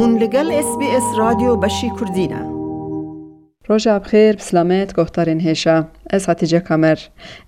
هون لگل اس بی اس رادیو بشی کردینه. روژا بخیر بسلامت گفتارین هیشا از حتیجه کامر.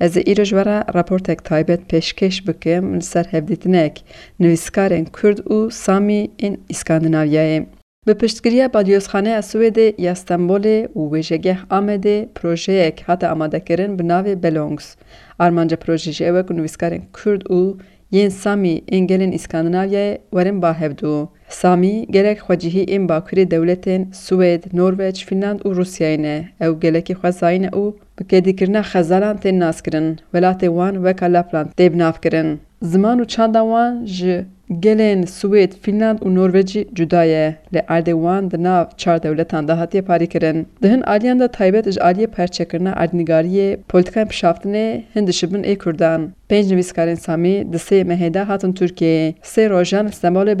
از ایرج ورا راپورتک تایبت پیشکش بکم لسر هفدیتنک. نویسکارین کرد و سامی این اسکاندناویای به پشتگیری بادیوزخانه سوید یا استانبول و ویژگه آمده پروژه حتی آماده کرن به ناو بلونگز. آرمانجا پروژه جوه نویسکارین کرد و ین سامی انگلین اسکاندناویای ورن با هفدو سامی گلک خواجهی این باکوری دولتین سوید، نروژ، فینلاند و روسیاینه او گلکی خوزاینه او بکدی کرنا خزالان تین ناس کرن ولات وان وکا لپلان دیب ناف کرن زمان و چند وان ج gelên Swêd, Fînland û Norwecî cuda ye lê erdê wan di nav çar dewletan de hatiye parîkirin. Di hin aliyan de taybet ji aliyê perçekirina erdnîgariyê polîtikayên pişaftinê hin dişibin ê Kurdan. Pênc nivîskarên Samî di sê mehêda hatin Tirkiyeyê. Rojan li sembolê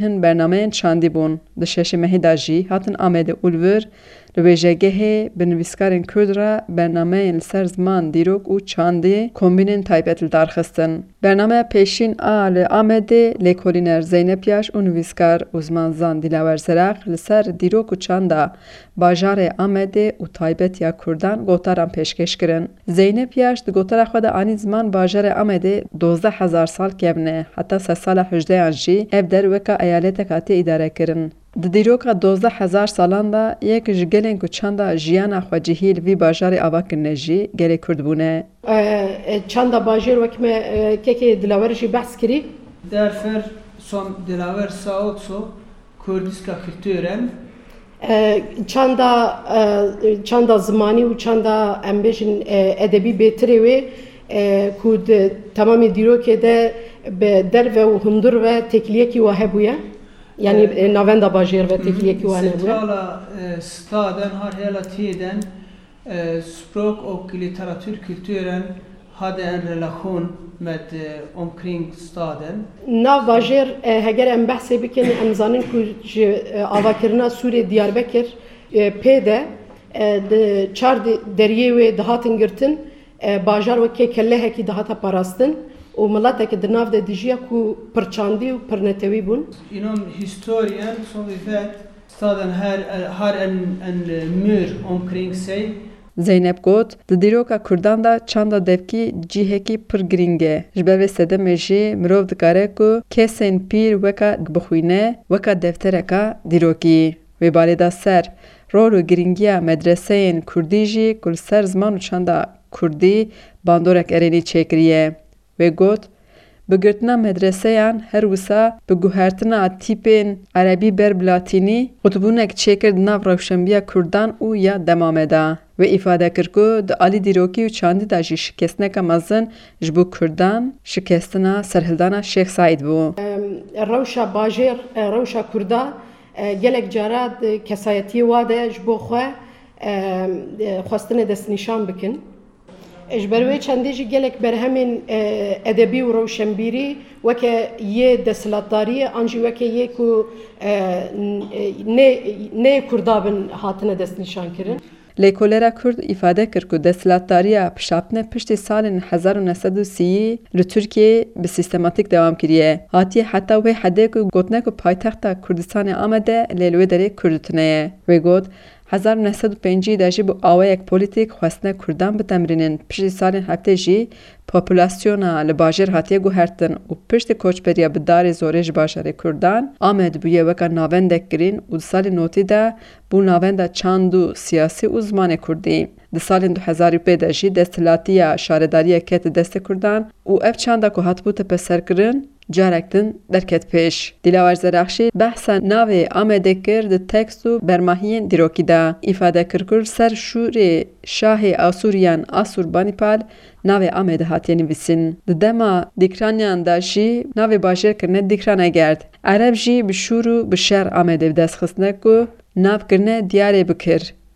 hin bernameyên çandî bûn. Di şeşê mehêda jî hatin li re bernameyên li ser ziman, dîrok û çandê kombînên taybet li darxistin. Bernameya pêşîn a li Amedê lêkolîner Zeynep Yaş û nivîskar û zimanzan Dilawer Zeraq li ser dîrok û çanda bajarê Amedê û taybetiya Kurdan gotaran pêşkêş kirin. Zeynep Yaş di gotara xwe de anî ziman bajarê Amedê dozdeh hezar sal kevne heta sed sala hejdeyan jî ev derweka eyaletek hatiye îdare kirin. Di dîroka dozdeh hezar salan da yek ji gelên ku çanda jiyana xwe cihî li vî bajarê ava kirine jî gelê Kurd bûne. çanda bajêr wek me kekê dilawer jî behs kirî. Därför som Dilaver sa också, kurdiska kulturen çanda çanda zimanî û çanda em bêjin edebî bêtirê wê ku di temamê dîrokê de bi derve û hundur ve tekliyekî wa hebûye bajêr ve tekliyekî wan hebûye centrala eh, staden har hela tiden eh, språk och litteraturkulturen hade en relation med eh, omkring staden. Nav bajêr heger em behsê bikin em zanin ku ji avakirina Sûrê Diyarbekir pê de di çar deriyê wê dihatin girtin bajar wekê kellehekî dihata parastin û miletekî di nav de dijiya ku pirçandî û pirnetewî bûn. Inom historien som vi vet, staden här har en, en mur omkring sig Zeynep got, di dîroka Kurdan da çanda devkî cihekî pir giring e. Ji ber vê sedemê jî mirov dikare ku kesên pîr weka bixwîne weka deftereka dîrokî. Wê balê da ser, rol û giringiya medreseyên Kurdî jî ku ser ziman û çanda Kurdî bandorek erênî çêkiriye. Her wisa bi guhertina tîpên Erebî ber bi Latînî qutbûnek çêkir di nav rewşenbiya Kurdan û ya demame da. Wê îfade kir ku di alî dîrokî û çandî da jî şikestneka mezin ji bo Kurdan şikestina serhildana Şêx Saîd bû. Rewşa bajêr rewşa Kurda gelek cara kesayetiyê wa de ji bo xwe xwestinê destnîşan. Berhemên edebî û rewşenbîrî weke yê desthilatdariyê an jî weke yê ku nê Kurda bin hatine destnîşan kirin. Lêkolera Kurd îfade kir ku desthilatdariya pişapne piştî salên 1930 li Tirkiyeyê bi sîstematîk dewam kiriye. Hatiye heta wê hedê ku gotine ku paytexta Kurdistanê Amede lê li wê derê Kurdîtine ye. Wê got 1950 de jî bi awayek polîtîk xwestine Kurdan bitemrînin piştî salên heftê jî populasyona li bajêr hatiye guhertin û piştî koçberiya bi darê zorê ji bajarê Kurdan Amed bûye weka navendek girîn û di salê notî de bû navenda çand û siyasî û zimanê Kurdî. Di salên 2005 de jî desthilatiya şaredariya ket destê Kurdan û ev çanda ku hatibû tepeserkirin carek din derket pêş. Dilawer Zeraxşî behsa navê Amedê kir di tekst û bermahiyên dîrokî de. Îfade kir ku ser şûrê Şahê Asûriyan Asurbanipal navê Amedê hatiye nivîsîn. Di dema dîkraniyan de jî navê bajêr kirine dîkrana gerd.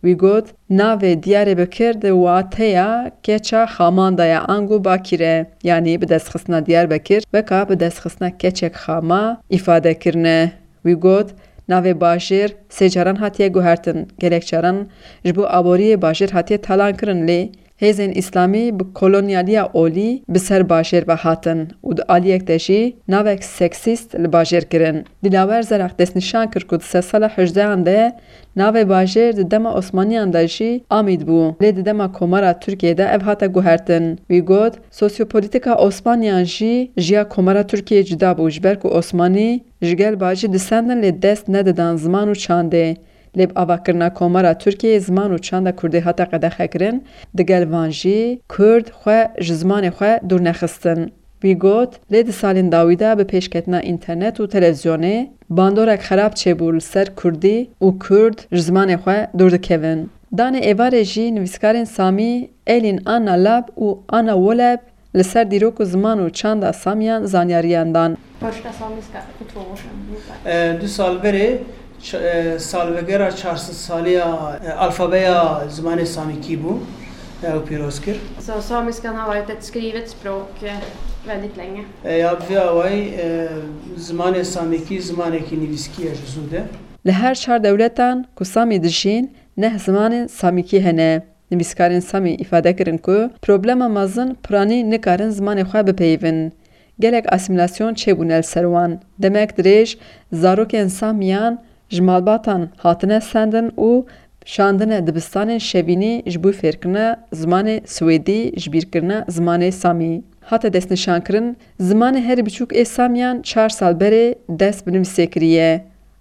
Ereb jî bi şûr û bi şer Amedê destxistine ku navkirine diyarê bikir. Wî got navê diyarê bikir di wateya keça xaman ya angu bakîre yanî bi destxistina Diyarbekir veka bi destxistina keçek xama îfade kirine. Wî got navê bajêr sê caran hatiye guhertin gelek caran ji bo aboriyê bajêr hatiye talan kirin lê hêzên İslamî bi kolonyaliya olî bi ser bajêr ve hatin û di aliyek de jî navek seksîst li bajêr kirin. Dilawer Zerak destnîşan kir ku di sed sala hejdeyan de navê bajêr di dema Osmaniyan de jî amîd bû. Lê di dema Komara Tirkiyeyê ev hate guhertin. Wî got sosyopolîtika Osmaniyan jî jiya Komara Tirkiyeyê cuda bû ji ber ku Osmanî ji gel bajî disendin lê dest nedidan ziman û. لب آواکرنا کومارا ترکیه زمان و چند کرده هاتا قده خکرن دگل وانجی کرد خو جزمان خو دور نخستن بیگوت لید سالین داویدا به پیشکتنا اینترنت و تلویزیونه باندورک خراب چه بول سر کردی و کرد جزمان خو دور دکوین دانه ایواره جی نویسکارن سامی ایلین آنا لاب و آنا ولاب لسر دیروک زمان و چند سامیان زانیاریان دان دو سال بره e, salvegera 400 saliya e, alfabeya zimanê Samîkî bû. Ew pîroz kir. Så samiskan har varit ett skrivet språk eh, väldigt länge. E, Ya vê awayî e, zimanê Samîkî zimanekî nivîskî ye ji zû de. Li her çar dewletan ku Samî dijîn neh zimanên Samîkî hene. Nivîskarên Samî îfade kirin ku problema mezin piranî nikarin zimanê xwe bipeyivin. Gelek asimilasyon çêbûne li ser wan. Demek dirêj zarokên Samiyan ji malbatan hatine sendin û şandine dibistanên şevînî ji bo fêrkirina zimanê Swêdî ji bîrkirina zimanê Samî. Hate destnîşankirin, herî biçûk ê Samiyan çar sal berê dest bi nivîsê.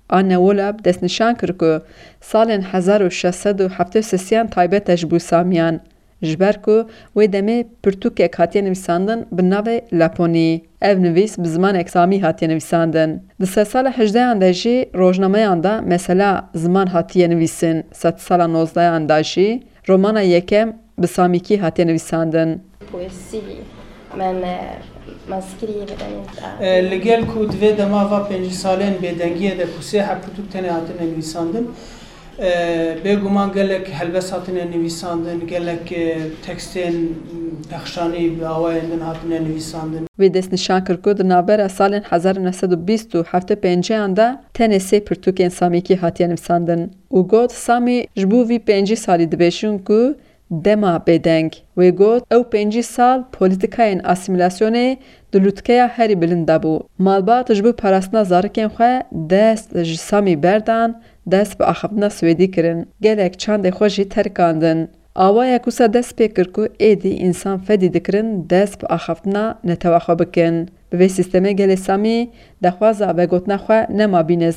Anne Wolab destnîşan kir ku salên 1673 taybet e ji Samiyan. Ji ber ku wê demê pirtûkek hatiye nivîsandin bi navê Laponî. Ev nivîs bi zimanek Samî hatiye nivîsandin. Di sed sala hejdeyan de jî rojnameyan da mesela ziman hatiye nivîsin. Sed sala nozdeyan da jî romana yekem bi Samîkî hatiye nivîsandin. poesi, men eh, man skriver den inte. E, Li gel ku divê dema va pêncî salên bêdengiyê de بێگومان گەلێک هەلبەس هاتنە نویساندن گەلێک تەکسێن پەخشانی باوایەندن هاتنە نویساندن وی دەستنیشان کردکو di navbera salên 1920 û hefte pêncêyan de tenê sê pirtûkên Samîkî hatiye nivîsandin û got Samî ji bo vî pêncî salî dibêşin ku dema bêdeng wê got ew pêncî sal polîtikayên asîmîlasyonê di lûtkeya herî bilind dabû. Malbat ji bo parastina zarikên xwe dest ji Samî berdan, dest bi axaftina Swêdî kirin. Gelek çandê xwe jî terkandin. Awaya ku se dest pê kir ku êdî însan fedî dikirin dest bi axaftina netewa xwe bikin. Bi vê sîstemê gelê Samî dexwaza vegotina xwe nema bîne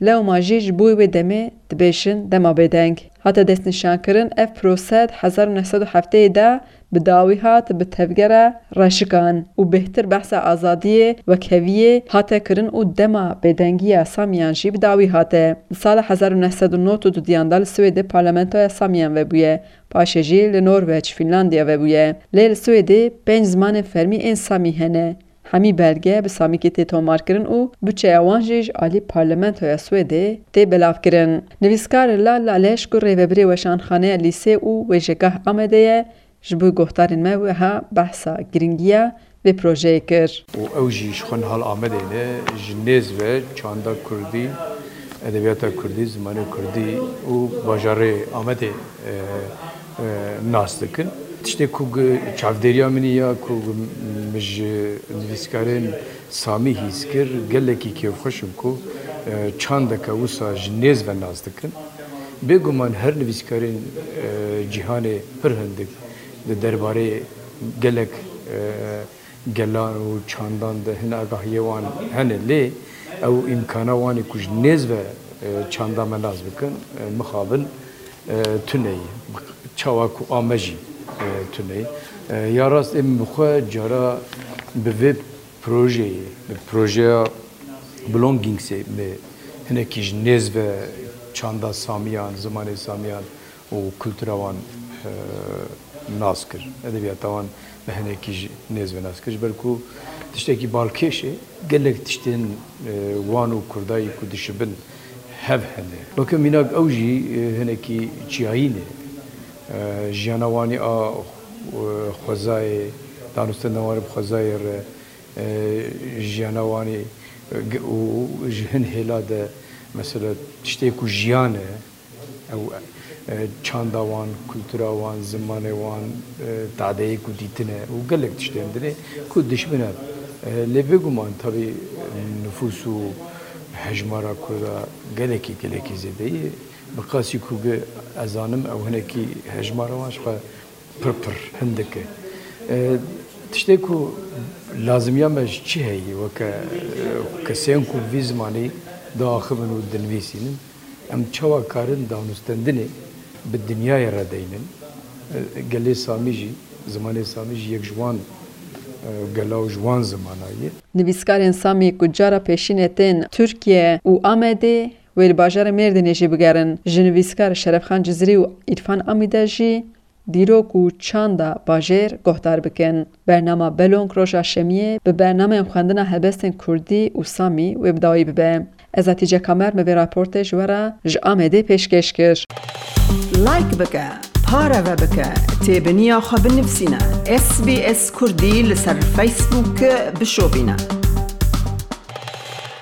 ziman, lewma jî ji bo wê demê dibêjin dema bêdeng. Hate destnîşankirin ev prose di 1970 de bi tevgera reşikan û bêhtir behsa azadiyê wekheviyê hate kirin û dema bêdengiya Samiyan jî bi dawî hate. Di sala 1990 du diyan da li Swêdê parlamentoya Samiyan vebûye. Paşê jî li Norveç, Finlandiya vebûye. Lê li Swêdê pênc zimanên fermî ên hene. Hemî belge bi Samîkê tê tomarkirin û bütçeya wan jî ji alî parlamentoya Swêdê tê belavkirin. Nivîskar Lal Laleş ku rêvebirê weşanxaneya lîsê û wêjegah Amedê ji bo guhdarên me wiha behsa giringiya vê projeyê kir. و او جی شخون حال آمده نه جنیز و چاندا کردی ادبیات کردی زمان کردی و باجار آمده ناس دکن تشتی کوگ چاودریا منی یا کوگ مج نویسکارن سامی هیس کر گله کی که خوشم کو چاندا که وسا جنیز و ناس دکن بگمان هر نویسکارن جهان پر هندک درباره گلک گلان و چاندان ده هن آگاهی وان هنه لی او امکانا وانی کج نیز و چاندا مناز بکن مخابن تونی چاوا کو آمجی تونی. یا راست ام بخوا جارا به وب پروژه به پروژه بلونگینگ سی به هنه کج نیز و چاندا سامیان زمان سامیان و کلتوروان ناز کر. ادبیاتوان به هنکی نیز و ناز کر. بلکو تشتکی بالکشه گلک تشتین وان و کردایی کو دشبن هف هنه. بکه میناک اوجی هنکی ژیانەوانی ئا خۆزای دانوستنەوەرە خۆزایر ژیانەوانی ji hin hêla de mesela tiştê ku jiyan e ew çanda wan, kultura wan, zimanê wan, tadeyê ku dîtine û gelek tiştên dirê ku dişbine. Lê bêguman tabî nüfus û hejmara Kurda gelekî gelekî zêdeyî بقاسي كوغ ازانم او هنكي هجمار واش خو پر پر هندك تشتي كو لازم يما چي هي وك كسين كو في زماني داخبن و دنويسين ام چوا كارن دانستندني بالدنيا يردينن قال ساميجي زماني ساميجي يك جوان گلاو جوان زمانایی. نویسکارین سامی کجارا پیشینتین ترکیه و آمده. ویل باجر مرد نیشی بگرن جنویسکار شرفخان جزری و ایرفان امیده جی دیروک و چاندا باجر گهدار بکن برنامه بلونگ روژا شمیه به برنامه خواندن هبستن کردی و سامی و ابداعی ببه از اتیجه کامر به راپورت جامه ج آمده پیشکش کر لایک بکه پاره و بکه تیب نیا خواب نفسینا اس بی اس کردی لسر فیسبوک بشو بینا